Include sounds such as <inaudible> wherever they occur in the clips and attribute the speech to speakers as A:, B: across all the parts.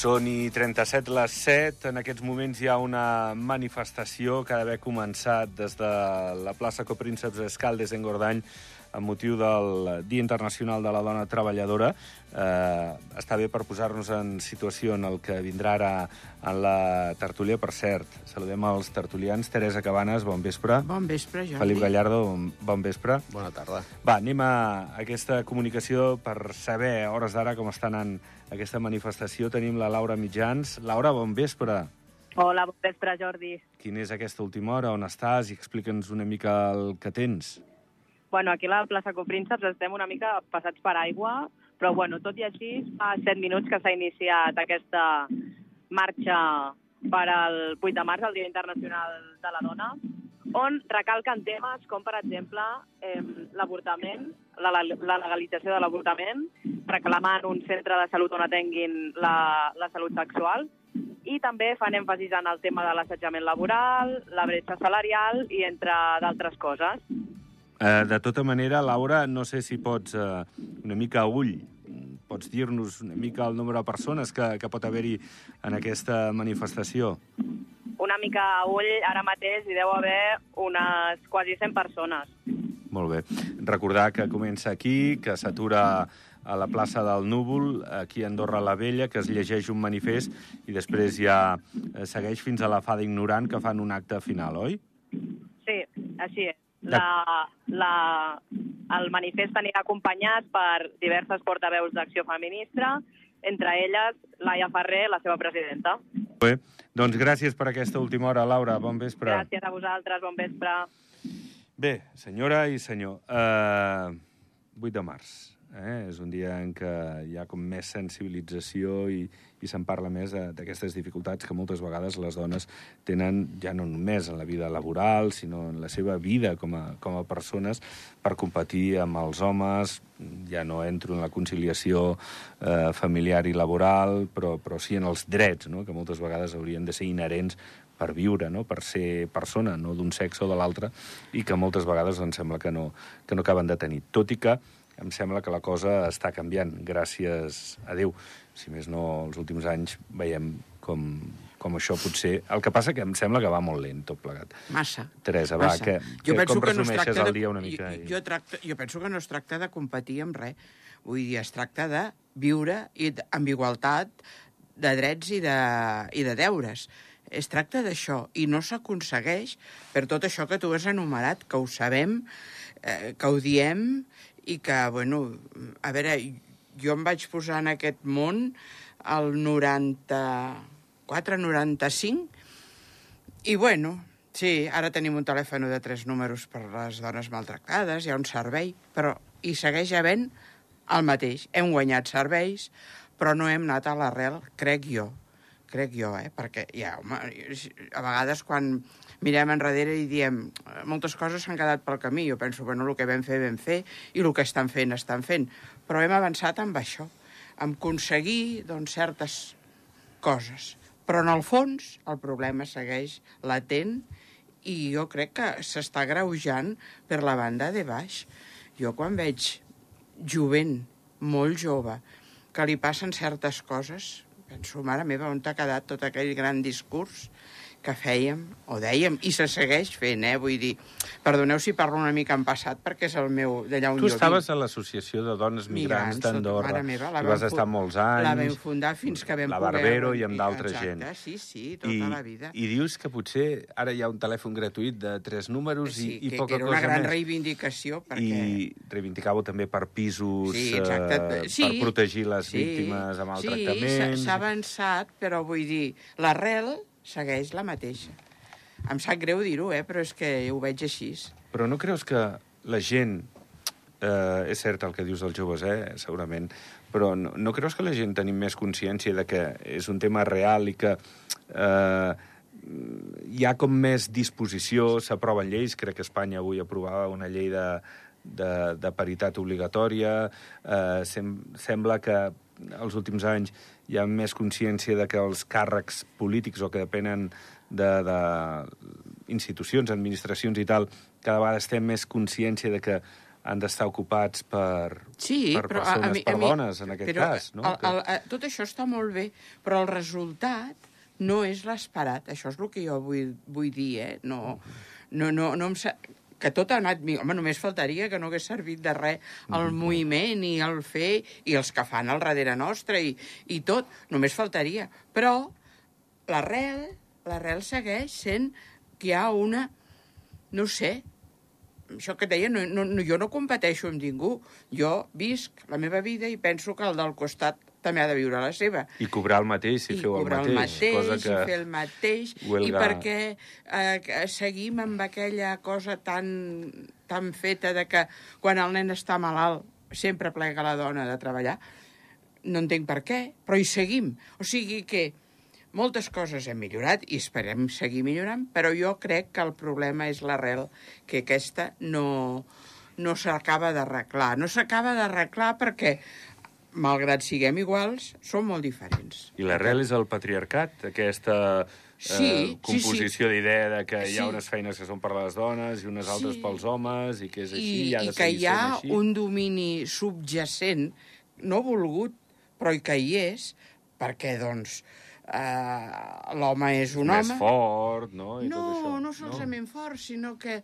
A: Són i 37 les 7. En aquests moments hi ha una manifestació que ha d'haver començat des de la plaça Coprínceps Escaldes en Gordany amb motiu del Dia Internacional de la Dona Treballadora. Eh, està bé per posar-nos en situació en el que vindrà ara en la tertúlia. Per cert, saludem els tertulians. Teresa Cabanes, bon vespre.
B: Bon vespre, Jordi.
A: Felip Gallardo, bon, bon vespre.
C: Bona tarda.
A: Va, anem a aquesta comunicació per saber, a hores d'ara, com està anant aquesta manifestació. Tenim la Laura Mitjans. Laura, bon vespre.
D: Hola, bon vespre, Jordi.
A: Quina és aquesta última hora? On estàs? I explica'ns una mica el que tens.
D: Bueno, aquí a la plaça Coprínceps estem una mica passats per aigua, però bueno, tot i així, fa set minuts que s'ha iniciat aquesta marxa per al 8 de març, el Dia Internacional de la Dona, on recalquen temes com, per exemple, eh, l'avortament, la, la, la legalització de l'avortament, reclamant un centre de salut on atenguin la, la salut sexual, i també fan èmfasis en el tema de l'assetjament laboral, la bretxa salarial i entre d'altres coses.
A: Eh, de tota manera, Laura, no sé si pots, eh, una mica a ull, pots dir-nos una mica el número de persones que, que pot haver-hi en aquesta manifestació?
D: Una mica a ull, ara mateix hi deu haver unes quasi 100 persones.
A: Molt bé. Recordar que comença aquí, que s'atura a la plaça del Núvol, aquí a Andorra la Vella, que es llegeix un manifest i després ja eh, segueix fins a la Fada Ignorant, que fan un acte final, oi?
D: Sí, així és. La, la, el manifest anirà acompanyat per diverses portaveus d'acció feminista, entre elles Laia Ferrer, la seva presidenta.
A: Bé, doncs gràcies per aquesta última hora, Laura. Bon vespre.
D: Gràcies a vosaltres, bon vespre.
A: Bé, senyora i senyor, eh, 8 de març. Eh? És un dia en què hi ha com més sensibilització i, i se'n parla més d'aquestes dificultats que moltes vegades les dones tenen ja no només en la vida laboral, sinó en la seva vida com a, com a persones per competir amb els homes. Ja no entro en la conciliació eh, familiar i laboral, però, però sí en els drets, no? que moltes vegades haurien de ser inherents per viure, no? per ser persona, no d'un sexe o de l'altre, i que moltes vegades em sembla que no, que no acaben de tenir. Tot i que em sembla que la cosa està canviant, gràcies a Déu. Si més no, els últims anys veiem com, com això potser... El que passa que em sembla que va molt lent, tot plegat.
B: Massa.
A: Teresa, va,
B: Massa.
A: que,
B: jo
A: que
B: penso
A: com
B: que no es tracta
A: el dia una mica?
B: Jo, jo, tracta, jo penso que no es tracta de competir amb res. Vull dir, es tracta de viure i amb igualtat de drets i de, i de deures. Es tracta d'això, i no s'aconsegueix per tot això que tu has enumerat, que ho sabem, eh, que ho diem, i que, bueno, a veure, jo em vaig posar en aquest món al 94-95, i bueno, sí, ara tenim un telèfon de tres números per les dones maltractades, hi ha un servei, però hi segueix havent el mateix. Hem guanyat serveis, però no hem anat a l'arrel, crec jo. Crec jo, eh? Perquè, ja, home, a vegades quan mirem enrere i diem moltes coses s'han quedat pel camí, jo penso, bueno, el que vam fer, vam fer, i el que estan fent, estan fent. Però hem avançat amb això, amb aconseguir, doncs, certes coses. Però, en el fons, el problema segueix latent i jo crec que s'està greujant per la banda de baix. Jo quan veig jovent, molt jove, que li passen certes coses, penso, mare meva, on t'ha quedat tot aquell gran discurs que fèiem, o dèiem, i se segueix fent, eh? Vull dir, perdoneu si parlo una mica en passat, perquè és el meu, d'allà on
A: Tu
B: jo
A: estaves
B: vinc.
A: a l'Associació de Dones Migrants
B: Migrants,
A: d'Andorra.
B: meva, la
A: vas estar molts anys.
B: La vam fundar fins que vam
A: la
B: poder...
A: Barbero i amb d'altra gent.
B: sí, sí, tota
A: I,
B: la vida.
A: I dius que potser ara hi ha un telèfon gratuït de tres números
B: sí,
A: i, i
B: que,
A: poca
B: que era una
A: cosa
B: gran
A: més.
B: reivindicació, perquè...
A: I reivindicàveu també per pisos,
B: Sí, exacte.
A: eh,
B: Sí,
A: per protegir les
B: sí,
A: víctimes amb
B: sí,
A: maltractaments.
B: s'ha- s'ha avançat, però vull dir, l'arrel segueix la mateixa. Em sap greu dir-ho, eh, però és que ho veig així.
A: Però no creus que la gent... Eh, és cert el que dius dels joves, eh, segurament, però no, no creus que la gent tenim més consciència de que és un tema real i que eh, hi ha com més disposició, s'aproven lleis, crec que Espanya avui aprovava una llei de, de, de paritat obligatòria, eh, sem sembla que els últims anys hi ha més consciència de que els càrrecs polítics o que depenen de, de institucions, administracions i tal, cada vegada estem més consciència de que han d'estar ocupats per,
B: Sí,
A: per
B: però a-
A: persones,
B: a mi,
A: per
B: a mi,
A: dones, en aquest
B: però
A: cas. No?
B: El, el, el, tot això està molt bé, però el resultat no és l'esperat. Això és el que jo vull, vull dir, eh? No, no, no, no em. Que tot ha anat... Home, només faltaria que no hagués servit de res el moviment i el fer i els que fan al darrere nostre i, i tot. Només faltaria. Però l'arrel, l'arrel segueix sent que hi ha una... No sé, això que et deia, no, no, no, jo no competeixo amb ningú. Jo visc la meva vida i penso que el del costat també ha de viure la seva.
A: I cobrar el mateix si
B: I
A: feu el
B: cobrar
A: mateix.
B: el mateix,
A: cosa
B: i
A: que...
B: fer el mateix,
A: huelga-
B: i perquè eh, seguim amb aquella cosa tan, tan feta de que quan el nen està malalt sempre plega la dona de treballar. No entenc per què, però hi seguim. O sigui que moltes coses hem millorat i esperem seguir millorant, però jo crec que el problema és l'arrel, que aquesta no, no s'acaba d'arreglar. No s'acaba d'arreglar perquè, malgrat siguem iguals, som molt diferents.
A: I l'arrel és el patriarcat, aquesta
B: Sí,
A: eh,
B: sí,
A: composició d'idea de que hi ha
B: Sí.
A: unes feines que són per les dones i unes altres
B: Sí.
A: pels homes i que és així,
B: I,
A: i ha
B: i
A: de
B: que
A: seguir
B: hi ha
A: així.
B: un domini subjacent, no volgut, però que hi és, perquè, doncs, eh, l'home és un
A: Més
B: home...
A: fort, no? I
B: no,
A: tot això.
B: no solament fort, sinó que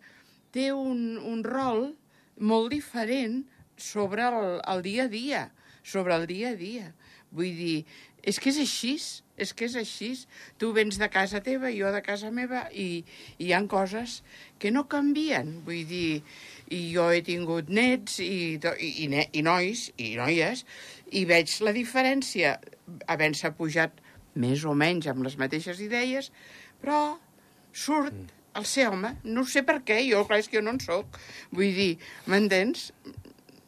B: té un, un rol molt diferent sobre el, el dia a dia, sobre el dia a dia. Vull dir, és que és així, és que és així. Tu vens de casa teva, jo de casa meva, i, i hi han coses que no canvien. Vull dir, i jo he tingut nets i, i, i, ne, i nois i noies, i veig la diferència havent-se pujat més o menys amb les mateixes idees, però surt el ser home. No sé per què, jo, clar, és que jo no en sóc. Vull dir, m'entens?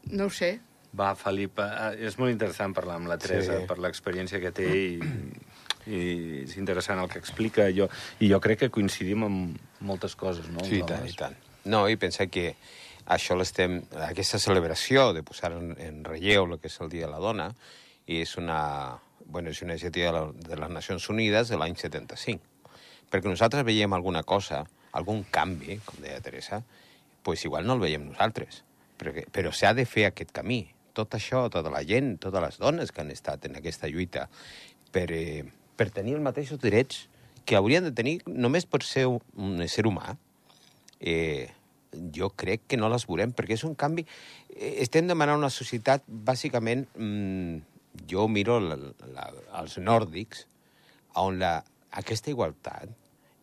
B: No ho sé.
A: Va, Felip, eh, és molt interessant parlar amb la Teresa
C: Sí.
A: per l'experiència que té i, i és interessant el que explica. Jo, I jo crec que coincidim en moltes coses, no?
C: Sí, i tant, i tant. No, i pensa que això l'estem... Aquesta celebració de posar en, en relleu el que és el Dia de la Dona és una, bueno, és una iniciativa de, la, de les Nacions Unides de l'any 75. Perquè nosaltres veiem alguna cosa, algun canvi, com deia Teresa, pues igual no el veiem nosaltres. Perquè, però s'ha de fer aquest camí. Tot això, tota la gent, totes les dones que han estat en aquesta lluita per, eh, per tenir els mateixos drets que haurien de tenir només per ser un, ésser humà, eh, jo crec que no les veurem, perquè és un canvi... Eh, estem demanant una societat, bàsicament, mm, jo miro la, la, els nòrdics, on la, aquesta igualtat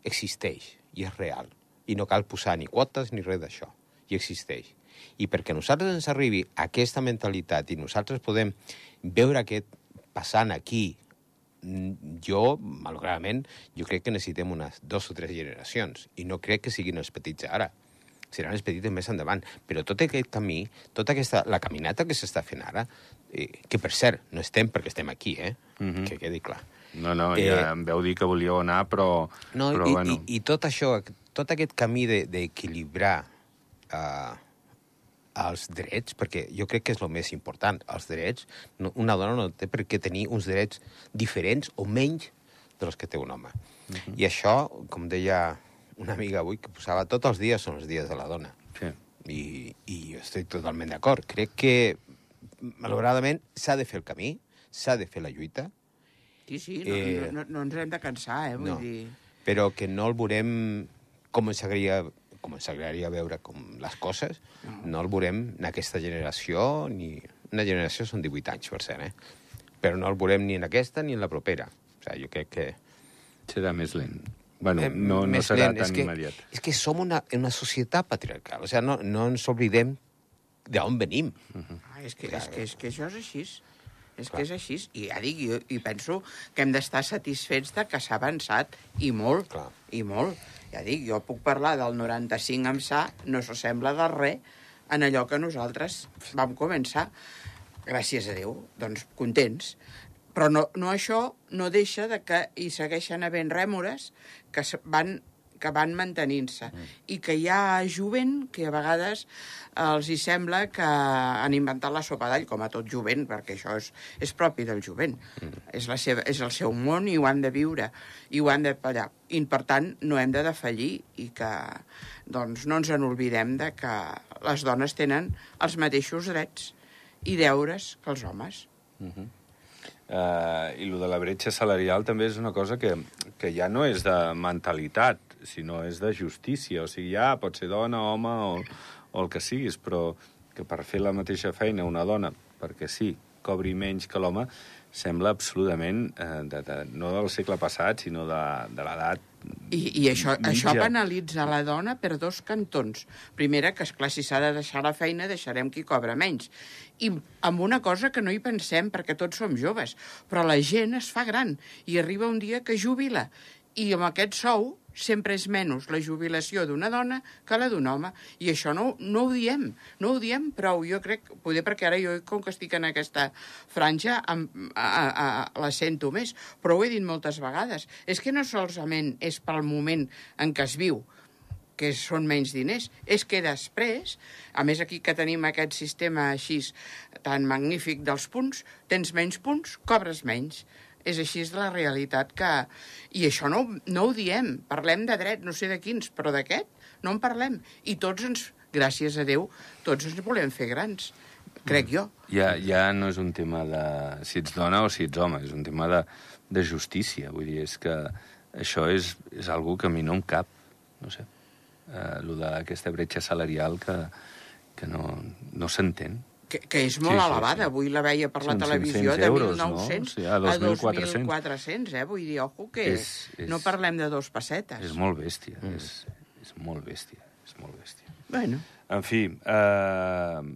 C: existeix i és real. I no cal posar ni quotes ni res d'això. I existeix. I perquè a nosaltres ens arribi aquesta mentalitat i nosaltres podem veure aquest passant aquí, mm, jo, malauradament, jo crec que necessitem unes dos o tres generacions. I no crec que siguin els petits ara. Seran els petits més endavant. Però tot aquest camí, tota aquesta, la caminata que s'està fent ara, eh, que per cert, no estem perquè estem aquí, eh?
A: Mhm.
C: Que quedi clar.
A: No, no,
C: Eh,
A: ja em veu dir que volíeu anar, però...
C: No,
A: però
C: i,
A: bueno.
C: i, i tot això, tot aquest camí de- d'equilibrar uh, els drets, perquè jo crec que és el més important, els drets, no, una dona no té per què tenir uns drets diferents o menys dels que té un home. Uh -huh. I això, com deia una amiga avui, que posava tots els dies són els dies de la dona.
A: Sí.
C: I, i jo estic totalment d'acord. Crec que, malauradament, s'ha de fer el camí, s'ha de fer la lluita,
B: Sí, sí, no,
C: Eh,
B: no, no, no ens hem de cansar, eh? Vull
C: no.
B: dir...
C: però que no el veurem com ens agradaria, com ens agradaria veure com les coses, no. no el veurem en aquesta generació, ni... Una generació són 18 anys, per cert, eh? Però no el veurem ni en aquesta ni en la propera. O sigui, jo crec que...
A: Serà més lent. Bueno,
C: Eh,
A: no, no serà
C: lent.
A: tan
C: és que,
A: immediat.
C: És que som una, una societat patriarcal. O sigui, no, no ens oblidem d'on venim.
B: Ah, és, que, és, que, és que això és així. És que és així. I ja dic, jo, i penso que hem d'estar satisfets de que s'ha avançat, i molt,
C: Clar.
B: i molt. Ja dic, jo puc parlar del 95 amb sa, no s'assembla de res en allò que nosaltres vam començar. Gràcies a Déu, doncs contents. Però no, no això no deixa de que hi segueixen havent rèmores que van, que van mantenint-se. Mm. I que hi ha jovent que a vegades els hi sembla que han inventat la sopa d'all, com a tot jovent, perquè això és, és propi del jovent. Mm. És, la seva, és el seu món i ho han de viure, i ho han de pallar. I, per tant, no hem de defallir i que doncs, no ens en oblidem de que les dones tenen els mateixos drets i deures que els homes.
A: Uh -huh. Uh, I el de la bretxa salarial també és una cosa que, que ja no és de mentalitat, sinó és de justícia. O sigui, ja pot ser dona, home o, o el que siguis, però que per fer la mateixa feina una dona, perquè sí, cobri menys que l'home, sembla absolutament, eh, de, de, no del segle passat, sinó de, de l'edat
B: i, i això, mitja. això penalitza la dona per dos cantons. Primera, que, esclar, si s'ha de deixar la feina, deixarem qui cobra menys. I amb una cosa que no hi pensem, perquè tots som joves, però la gent es fa gran i arriba un dia que jubila. I amb aquest sou sempre és menys la jubilació d'una dona que la d'un home. I això no, no ho diem, no ho diem prou. Jo crec, poder perquè ara jo, com que estic en aquesta franja, am, a, a, a, la sento més, però ho he dit moltes vegades. És que no solament és pel moment en què es viu, que són menys diners, és que després, a més aquí que tenim aquest sistema així tan magnífic dels punts, tens menys punts, cobres menys és així és la realitat que... I això no, no ho diem, parlem de dret, no sé de quins, però d'aquest no en parlem. I tots ens, gràcies a Déu, tots ens volem fer grans, crec jo.
A: Ja, ja no és un tema de si ets dona o si ets home, és un tema de, de justícia. Vull dir, és que això és, és algo que a mi no em cap, no sé, eh, lo d'aquesta bretxa salarial que, que no, no s'entén
B: que, que és molt sí, sí, elevada. Sí. Avui la veia per la televisió de 1.900 no? sí, a 2.400, eh? Vull dir, ojo, que és, és, no parlem de dos pessetes.
A: És molt bèstia, mm. és, és molt bèstia, és molt bèstia.
B: Bueno.
A: En fi, eh,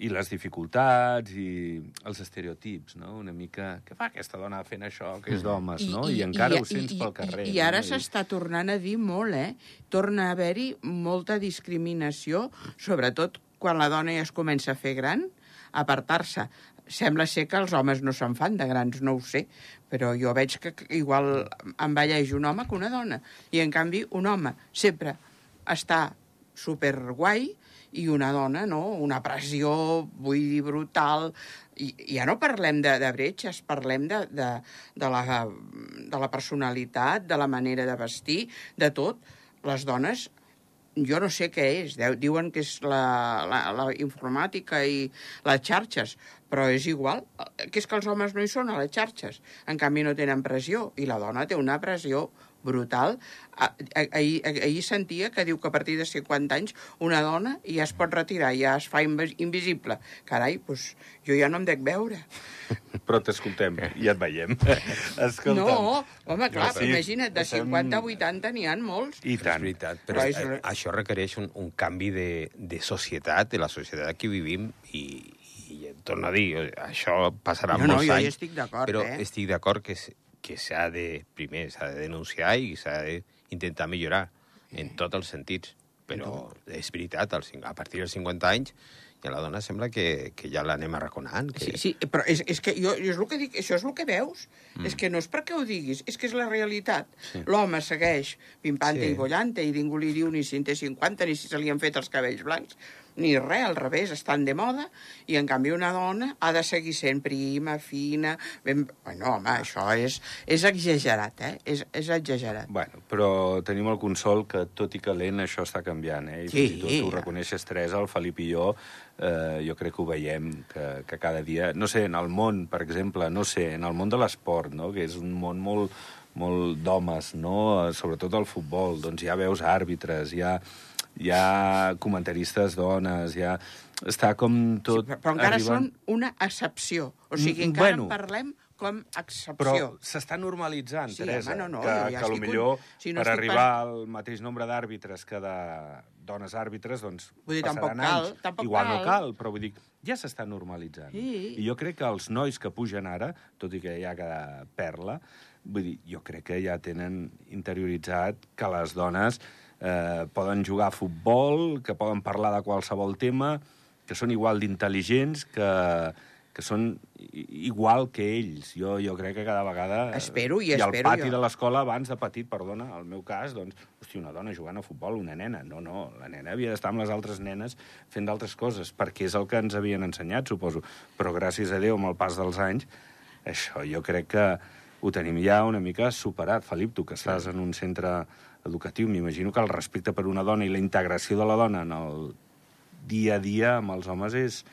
A: i les dificultats i els estereotips, no? Una mica... Què fa aquesta dona fent això, que és mm. d'homes, no? I, I, I encara i, ho sents i, pel carrer.
B: I, i ara no? s'està tornant a dir molt, eh? Torna a haver-hi molta discriminació, sobretot quan la dona ja es comença a fer gran, apartar-se. Sembla ser que els homes no se'n fan de grans, no ho sé, però jo veig que igual envelleix un home que una dona. I, en canvi, un home sempre està superguai i una dona, no? Una pressió, vull dir, brutal. I ja no parlem de, de bretxes, parlem de, de, de, la, de la personalitat, de la manera de vestir, de tot. Les dones jo no sé què és, diuen que és la, la, la informàtica i les xarxes, però és igual, que és que els homes no hi són a les xarxes, en canvi no tenen pressió, i la dona té una pressió brutal. Ahir, ahir sentia que diu que a partir de 50 anys una dona ja es pot retirar, ja es fa invisible. Carai, doncs jo ja no em dec veure.
A: Però t'escoltem i et veiem. <laughs>
B: Escolta'm. No, home, clar, sí, imagina't, de 50 a 80 n'hi ha molts.
C: I tant. És veritat, però, però és... Eh, això requereix un, un canvi de, de societat, de la societat que vivim, i, i torno a dir, això passarà no, molts
B: no,
C: anys.
B: Jo estic d'acord,
C: però
B: eh?
C: estic d'acord que que s'ha de, primer, s'ha de denunciar i s'ha d'intentar millorar en tots els sentits. Però és veritat, a partir dels 50 anys i a la dona sembla que, que ja l'anem arraconant. Que...
B: Sí, sí, però és, és que jo, jo és el que dic, això és el que veus. Mm. És que no és perquè ho diguis, és que és la realitat. Sí. L'home segueix pimpant sí. i bollante i ningú li diu ni si en té 50 ni si se li han fet els cabells blancs ni res, al revés, estan de moda, i en canvi una dona ha de seguir sent prima, fina... Ben... Bueno, home, això és, és exagerat, eh? És, és exagerat.
A: Bueno, però tenim el consol que, tot i que lent, això està canviant, eh? I sí. tu, tu reconeixes, Teresa, el Felip i jo, eh, jo crec que ho veiem, que, que cada dia... No sé, en el món, per exemple, no sé, en el món de l'esport, no?, que és un món molt, molt d'homes, no?, sobretot el futbol, doncs ja veus àrbitres, ja hi ha comentaristes dones, hi ha... Està com tot...
B: Sí, però encara arribant... són una excepció. O sigui, mm, encara bueno, en parlem com excepció. Però
A: s'està normalitzant, sí, Teresa, home, no, no, que, ja que millor si no per arribar pas... al mateix nombre d'àrbitres que de dones àrbitres, doncs
B: vull dir, tampoc cal,
A: anys. Tampoc Igual cal. no cal, però vull dir, ja s'està normalitzant. Sí. I jo crec que els nois que pugen ara, tot i que hi ha cada perla, vull dir, jo crec que ja tenen interioritzat que les dones eh, poden jugar a futbol, que poden parlar de qualsevol tema, que són igual d'intel·ligents, que, que són igual que ells. Jo, jo crec que cada vegada... eh,
B: Espero i
A: I al
B: espero
A: pati
B: jo.
A: de l'escola, abans de petit, perdona, al meu cas, doncs, hosti, una dona jugant a futbol, una nena. No, no, la nena havia d'estar amb les altres nenes fent d'altres coses, perquè és el que ens havien ensenyat, suposo. Però gràcies a Déu, amb el pas dels anys, això jo crec que ho tenim ja una mica superat. Felip, tu que estàs en un centre educatiu, m'imagino que el respecte per una dona i la integració de la dona en el dia a dia amb els homes és,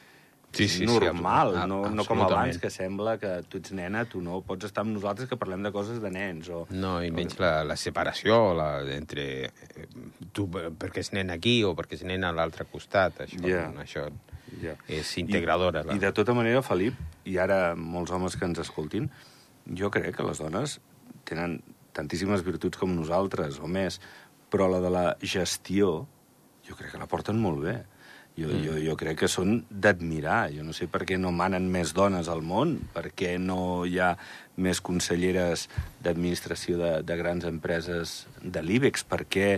C: Sí, sí, sí,
A: normal,
C: absolut-
A: no, no com abans, que sembla que tu ets nena, tu no pots estar amb nosaltres que parlem de coses de nens. O...
C: No, i menys la, la separació la, entre eh, tu perquè és nen aquí o perquè és nen a l'altre costat. Això,
A: Ja.
C: això
A: Ja.
C: és integradora.
A: I, I de tota manera, Felip, i ara molts homes que ens escoltin, jo crec que les dones tenen tantíssimes virtuts com nosaltres, o més, però la de la gestió, jo crec que la porten molt bé. Jo, mm. jo, jo crec que són d'admirar. Jo no sé per què no manen més dones al món, per què no hi ha més conselleres d'administració de, de grans empreses de l'IBEX, per què,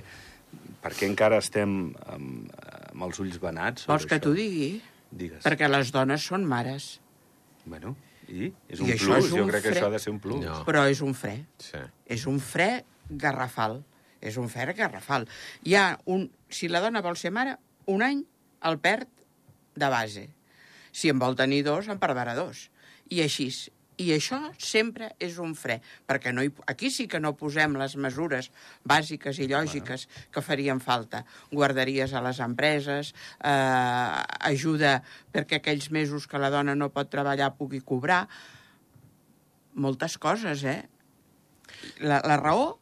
A: per què encara estem amb, amb els ulls venats
B: Vols que t'ho digui?
A: Digues.
B: Perquè les dones són mares,
A: Bueno, i? És
B: I
A: un
B: això
A: plus,
B: és
A: jo
B: un
A: crec que
B: fre-
A: això ha de ser un plus.
C: No.
B: però és un fre.
C: Sí.
B: És un fre garrafal. És un fre garrafal. Hi ha un... Si la dona vol ser mare, un any el perd de base. Si en vol tenir dos, en perdrà dos. I així. I això sempre és un fre, perquè no hi, aquí sí que no posem les mesures bàsiques i lògiques que farien falta. Guarderies a les empreses, eh, ajuda perquè aquells mesos que la dona no pot treballar pugui cobrar, moltes coses, eh? La, la raó,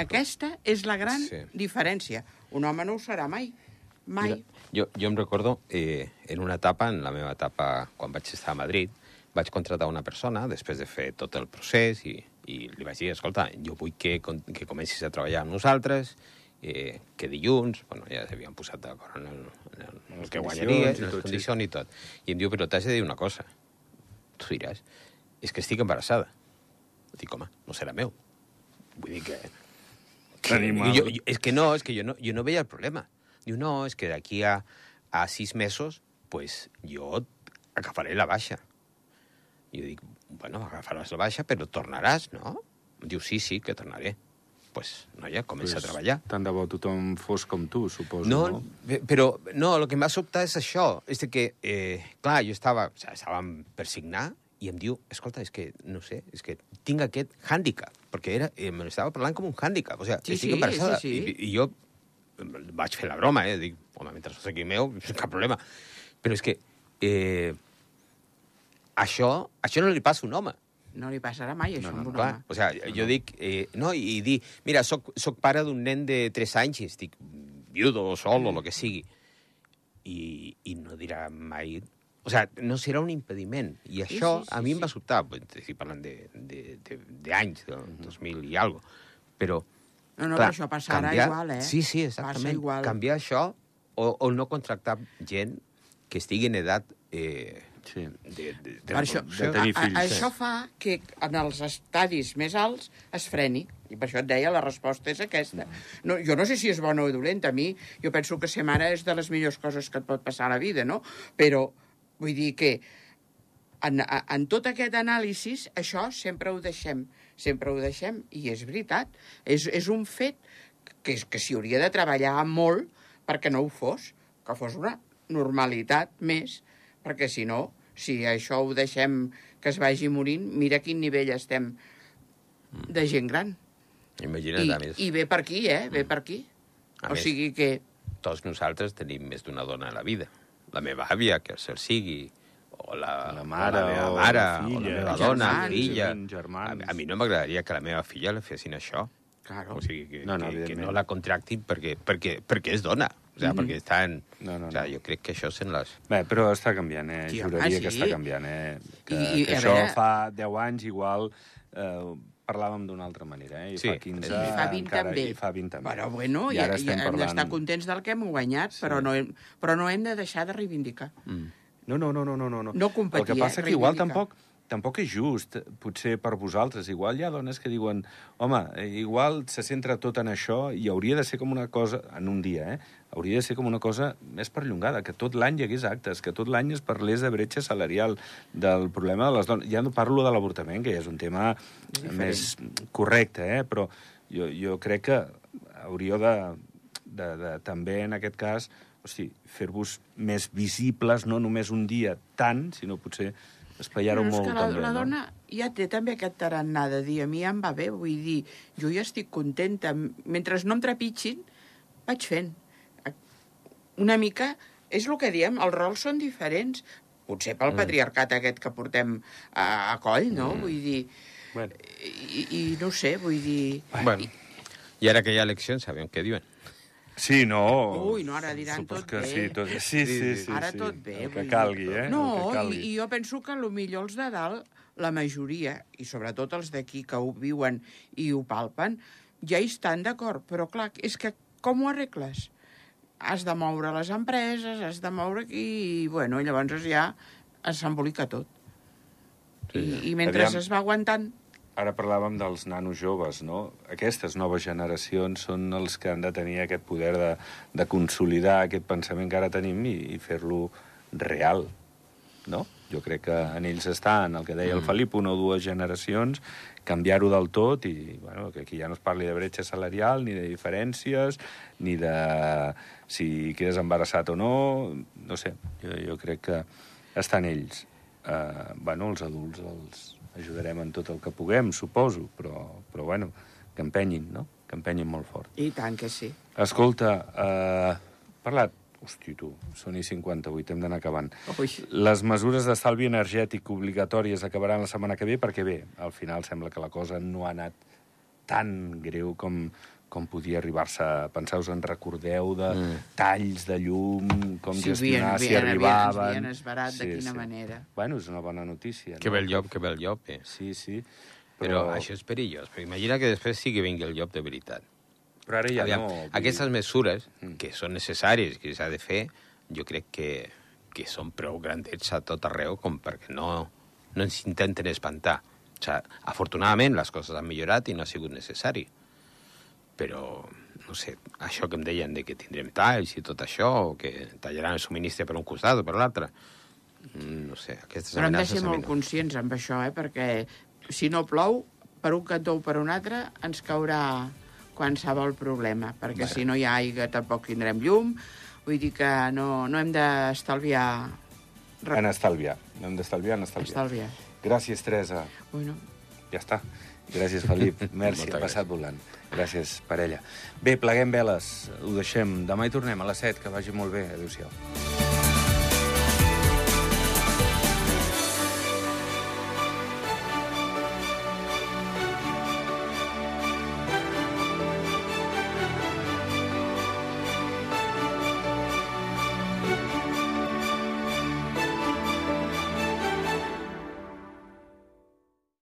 B: aquesta és la gran
C: sí.
B: diferència. Un home no ho serà mai. Mai.
C: Mira, jo, jo em recordo, eh, en una etapa, en la meva etapa, quan vaig estar a Madrid, vaig contractar una persona, després de fer tot el procés, i, i li vaig dir, escolta, jo vull que, que comencis a treballar amb nosaltres, eh, que dilluns, bueno, ja s'havien posat d'acord en el, en el, en el que
A: i
C: en les
A: sí.
C: condicions i tot. I em diu, però t'has de dir una cosa. Tu diràs, és que estic embarassada. Dic, home, no serà meu. Vull dir que... que jo, jo, és que no, és que jo no, jo no veia el problema. Diu, no, és que d'aquí a, a sis mesos, pues, jo agafaré la baixa. I jo dic, bueno, agafaràs la baixa, però tornaràs, no? Em diu, sí, sí, que tornaré. pues, noia, comença a treballar.
A: Tant de bo tothom fos com tu, suposo.
C: No,
A: no?
C: pe- però no, el que m'ha sobtat és això. És que, eh, clar, jo estava, o sigui, estàvem per signar i em diu, escolta, és que, no sé, és que tinc aquest hàndicap, perquè era, eh, me l'estava parlant com un hàndicap, o sigui,
B: Sí,
C: estic
B: sí,
C: embarassada.
B: sí, sí.
C: I, I jo vaig fer la broma, eh, dic, home, mentre no sigui meu, <laughs> cap problema. Però és que eh, això, això no li passa a un home.
B: No li passarà mai, això,
A: No, no,
B: amb un
C: Clar,
B: home.
C: o sigui, jo dic, eh, no, i, i dir, mira, soc, soc pare d'un nen de 3 anys i estic viudo o sol o el que sigui. I, I no dirà mai... O sigui, no serà un impediment. I això
B: sí, sí,
C: a mi em
B: sí.
C: va sobtar, pues, estic parlant d'anys, de, de, de anys, del 2000 i algo. Però,
B: No, no,
C: clar,
B: però això passarà
C: canviar-
B: igual, eh?
C: Sí, sí, exactament.
B: igual.
C: Canviar això o, o no contractar gent que estigui en edat eh,
A: Sí.
C: de, de, de,
B: Per això,
A: de tenir
B: a, a,
A: fills,
B: això fa que en els estadis més alts es freni. I per això et deia, la resposta és aquesta. No, jo no sé si és bona o dolenta. A mi, jo penso que ser mare és de les millors coses que et pot passar a la vida, no? Però, vull dir que en, a- en tot aquest anàlisi, això sempre ho deixem. Sempre ho deixem, i és veritat. És, és un fet que, que s'hi hauria de treballar molt perquè no ho fos, que fos una normalitat més, perquè si no, si això ho deixem que es vagi morint, mira quin nivell estem de gent gran.
C: Imagina't,
B: I,
C: a més.
B: I ve per aquí, eh? Ve per aquí.
C: A
B: o
C: més-
B: sigui que...
C: tots nosaltres tenim més d'una dona a la vida. La meva àvia, que el sigui, o la,
A: La mare,
C: o la meva
A: o
C: mare,
A: la
C: o
A: filla,
C: la meva
B: germans,
C: dona, filla.
A: germans.
C: A, a mi no m'agradaria que la meva filla li fessin això.
B: Claro.
C: O sigui, que,
A: No, no,
C: que, que no la contractin perquè, perquè, perquè és dona. O sigui, perquè està en...
A: No, no,
C: o sigui,
A: no.
C: jo crec que això són les...
A: Bé, però està canviant, eh?
B: Sí,
A: Juraria que
B: sí.
A: està canviant, eh? Que,
B: I- i,
A: que això
B: veure-
A: fa 10 anys igual eh, parlàvem d'una altra manera, eh? I
C: Sí,
A: fa 15
C: i
B: fa 20
A: encara,
B: també.
A: I fa 20 també.
B: Però bueno,
A: I ara
B: i,
A: estem
B: hem d'estar
A: parlant...
B: contents del que hem guanyat,
A: Sí.
B: però, no hem, però no hem de deixar de reivindicar.
A: No, no, no, no, no, no.
B: No competir,
A: El que passa
B: eh?
A: que igual tampoc tampoc és just, potser per vosaltres. Igual hi ha dones que diuen, home, igual se centra tot en això i hauria de ser com una cosa, en un dia, eh? hauria de ser com una cosa més perllongada, que tot l'any hi hagués actes, que tot l'any es parlés de bretxa salarial, del problema de les dones. Ja no parlo de l'avortament, que ja és un tema
B: Diferent.
A: més correcte, eh? però jo, jo crec que hauríeu de, de, de, també, en aquest cas, o sigui, fer-vos més visibles, no només un dia tant, sinó potser espaiar-ho
B: Però és
A: molt
B: que la,
A: també,
B: la
A: no?
B: dona ja té també aquest tarannà de dir a mi ja em va bé, vull dir, jo ja estic contenta. Mentre no em trepitgin, vaig fent. Una mica, és el que diem, els rols són diferents. Potser pel mm. patriarcat aquest que portem a, a coll, no? Mm. Vull dir...
A: Bueno.
B: I, I no sé, vull dir...
C: Bueno, i ara que hi ha eleccions, sabem què diuen.
A: Sí, no...
B: Ui, no, ara diran
A: Supos
B: tot
A: que
B: bé.
A: Sí, tot... sí, sí, sí,
B: Ara
A: sí.
B: tot bé.
A: El que calgui, eh?
B: No,
A: calgui.
B: i, i jo penso que millor els de dalt, la majoria, i sobretot els d'aquí que ho viuen i ho palpen, ja hi estan d'acord. Però, clar, és que com ho arregles? Has de moure les empreses, has de moure aquí, i, bueno, llavors ja s'embolica tot.
C: Sí,
B: I, I mentre
A: Aviam.
B: es va aguantant...
A: Ara parlàvem dels nanos joves, no? Aquestes noves generacions són els que han de tenir aquest poder de, de consolidar aquest pensament que ara tenim i, i fer-lo real, no? Jo crec que en ells està, en el que deia el Felip, una o dues generacions, canviar-ho del tot i bueno, que aquí ja no es parli de bretxa salarial, ni de diferències, ni de si quedes embarassat o no, no sé, jo, jo crec que estan ells. Uh, bueno, els adults els ajudarem en tot el que puguem, suposo, però, però bueno, que empenyin, no? Que empenyin molt fort.
B: I tant que sí.
A: Escolta, uh, parlat... Hosti, tu, són i 58, hem d'anar acabant.
B: Ui.
A: Les mesures d'estalvi energètic obligatòries acabaran la setmana que ve perquè, bé, al final sembla que la cosa no ha anat tan greu com, com podia arribar-se a pensar. Us en recordeu de mm. talls de llum, com
B: Sí,
A: gestionar,
B: havien-
A: si
B: havien- havien-
A: arribaven...
B: havien esbarat de quina manera.
A: Bueno, és una bona notícia.
C: Que
A: no?
C: ve el llop, que ve el llop, eh?
A: Sí, sí.
C: Però, però això és perillós, perquè imagina que després sí que vingui el llop de veritat.
A: Però ara ja
C: Aviam,
A: no...
C: aquestes mesures,
A: Mm.
C: que són necessàries, que s'ha de fer, jo crec que, que són prou grandets a tot arreu com perquè no, no ens intenten espantar. O sigui, afortunadament les coses han millorat i no ha sigut necessari. Però, no sé, això que em deien de que tindrem talls i tot això, o que tallaran el subministre per un costat o per l'altre, mm, no sé, aquestes
B: Però hem de ser molt
C: no.
B: conscients amb això, eh? perquè si no plou, per un cantó o per un altre, ens caurà qualsevol problema, perquè si no hi ha aigua tampoc tindrem llum, vull dir que no, no hem d'estalviar...
A: En estalviar. No hem d'estalviar, en estalviar.
B: Estalviar.
A: Gràcies, Teresa.
B: Bueno,
A: Ja està. Gràcies, Felip. <laughs> Merci, ha passat volant. Gràcies, parella. Bé, pleguem veles. Ho deixem. Demà hi tornem a les 7. Que vagi molt bé. Adéu-siau.